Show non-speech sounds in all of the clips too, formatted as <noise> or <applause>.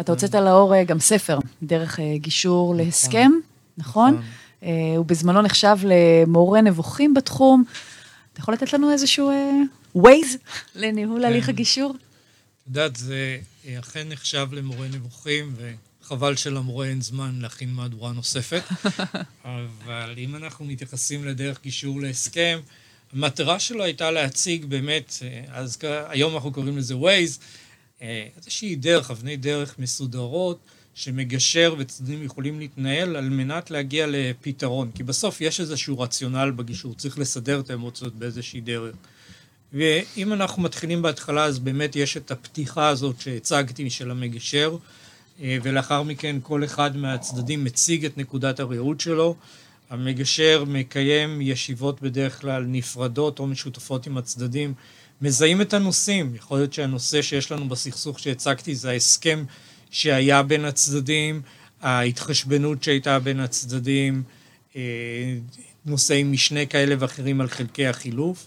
אתה הוצאת לאור גם ספר, דרך גישור להסכם, נכון? הוא בזמנו נחשב למורה נבוכים בתחום. אתה יכול לתת לנו איזשהו ווייז לניהול הליך הגישור? את יודעת, זה אכן נחשב למורה נבוכים, וחבל שלמורה אין זמן להכין מהדורה נוספת. <laughs> אבל אם אנחנו מתייחסים לדרך גישור להסכם, המטרה שלו הייתה להציג באמת, אז היום אנחנו קוראים לזה ווייז, איזושהי דרך, אבני דרך מסודרות, שמגשר וצדדים יכולים להתנהל על מנת להגיע לפתרון. כי בסוף יש איזשהו רציונל בגישור, צריך לסדר את האמוציות באיזושהי דרך. ואם אנחנו מתחילים בהתחלה, אז באמת יש את הפתיחה הזאת שהצגתי של המגשר, ולאחר מכן כל אחד מהצדדים מציג את נקודת הראות שלו. המגשר מקיים ישיבות בדרך כלל נפרדות או משותפות עם הצדדים, מזהים את הנושאים. יכול להיות שהנושא שיש לנו בסכסוך שהצגתי זה ההסכם שהיה בין הצדדים, ההתחשבנות שהייתה בין הצדדים, נושאי משנה כאלה ואחרים על חלקי החילוף.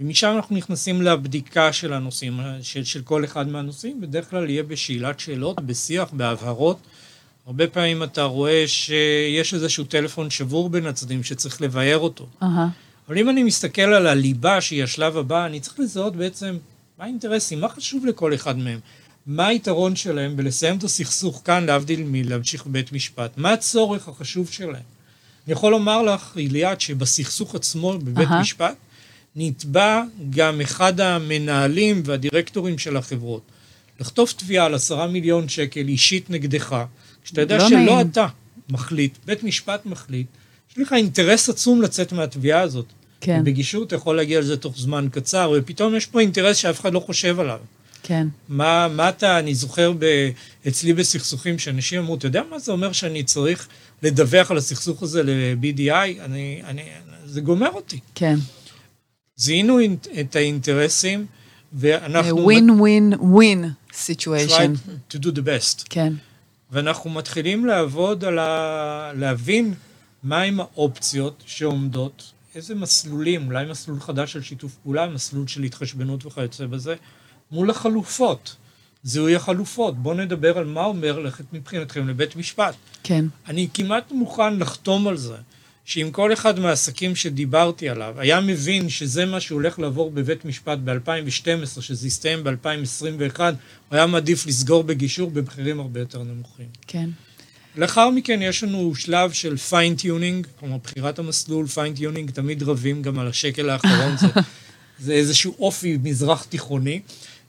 ומשם אנחנו נכנסים לבדיקה של הנושאים, של כל אחד מהנושאים, בדרך כלל יהיה בשאלת שאלות, בשיח, בהבהרות. הרבה פעמים אתה רואה שיש איזשהו טלפון שבור בין הצדדים שצריך לבאר אותו. אבל אם אני מסתכל על הליבה, שהיא השלב הבא, אני צריך לזהות בעצם מה האינטרסים, מה חשוב לכל אחד מהם, מה היתרון שלהם בלסיים את הסכסוך כאן, להבדיל מלהמשיך בבית משפט, מה הצורך החשוב שלהם. אני יכול לומר לך, ליאת, שבסכסוך עצמו בבית משפט, נתבע גם אחד המנהלים והדירקטורים של החברות. לכתוב תביעה על עשרה מיליון שקל אישית נגדך, כשאתה יודע שלא אתה מחליט, בית משפט מחליט, יש לך אינטרס עצום לצאת מהתביעה הזאת. כן. בגישור אתה יכול להגיע לזה תוך זמן קצר, ופתאום יש פה אינטרס שאף אחד לא חושב עליו. כן. מה, מה אתה, אני זוכר ב, אצלי בסכסוכים, שאנשים אמרו, אתה יודע מה זה אומר שאני צריך לדווח על הסכסוך הזה ל-BDI? אני, אני, זה גומר אותי. כן. זיהינו את האינטרסים, ואנחנו... ווין ווין ווין סיטואשן. to do the best. כן. ואנחנו מתחילים לעבוד על ה... להבין מהם האופציות שעומדות, איזה מסלולים, אולי מסלול חדש של שיתוף פעולה, מסלול של התחשבנות וכיוצא בזה, מול החלופות. זיהוי החלופות. בואו נדבר על מה אומר ללכת מבחינתכם לבית משפט. כן. אני כמעט מוכן לחתום על זה, שאם כל אחד מהעסקים שדיברתי עליו היה מבין שזה מה שהולך לעבור בבית משפט ב-2012, שזה יסתיים ב-2021, הוא היה מעדיף לסגור בגישור במחירים הרבה יותר נמוכים. כן. לאחר מכן יש לנו שלב של fine-tuning, כלומר בחירת המסלול, fine-tuning, תמיד רבים גם על השקל האחרון, זה, <laughs> זה איזשהו אופי מזרח תיכוני,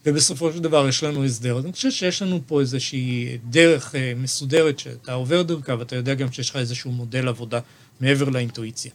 ובסופו של דבר יש לנו הסדר. אז אני חושב שיש לנו פה איזושהי דרך מסודרת שאתה עובר דרכה, ואתה יודע גם שיש לך איזשהו מודל עבודה מעבר לאינטואיציה.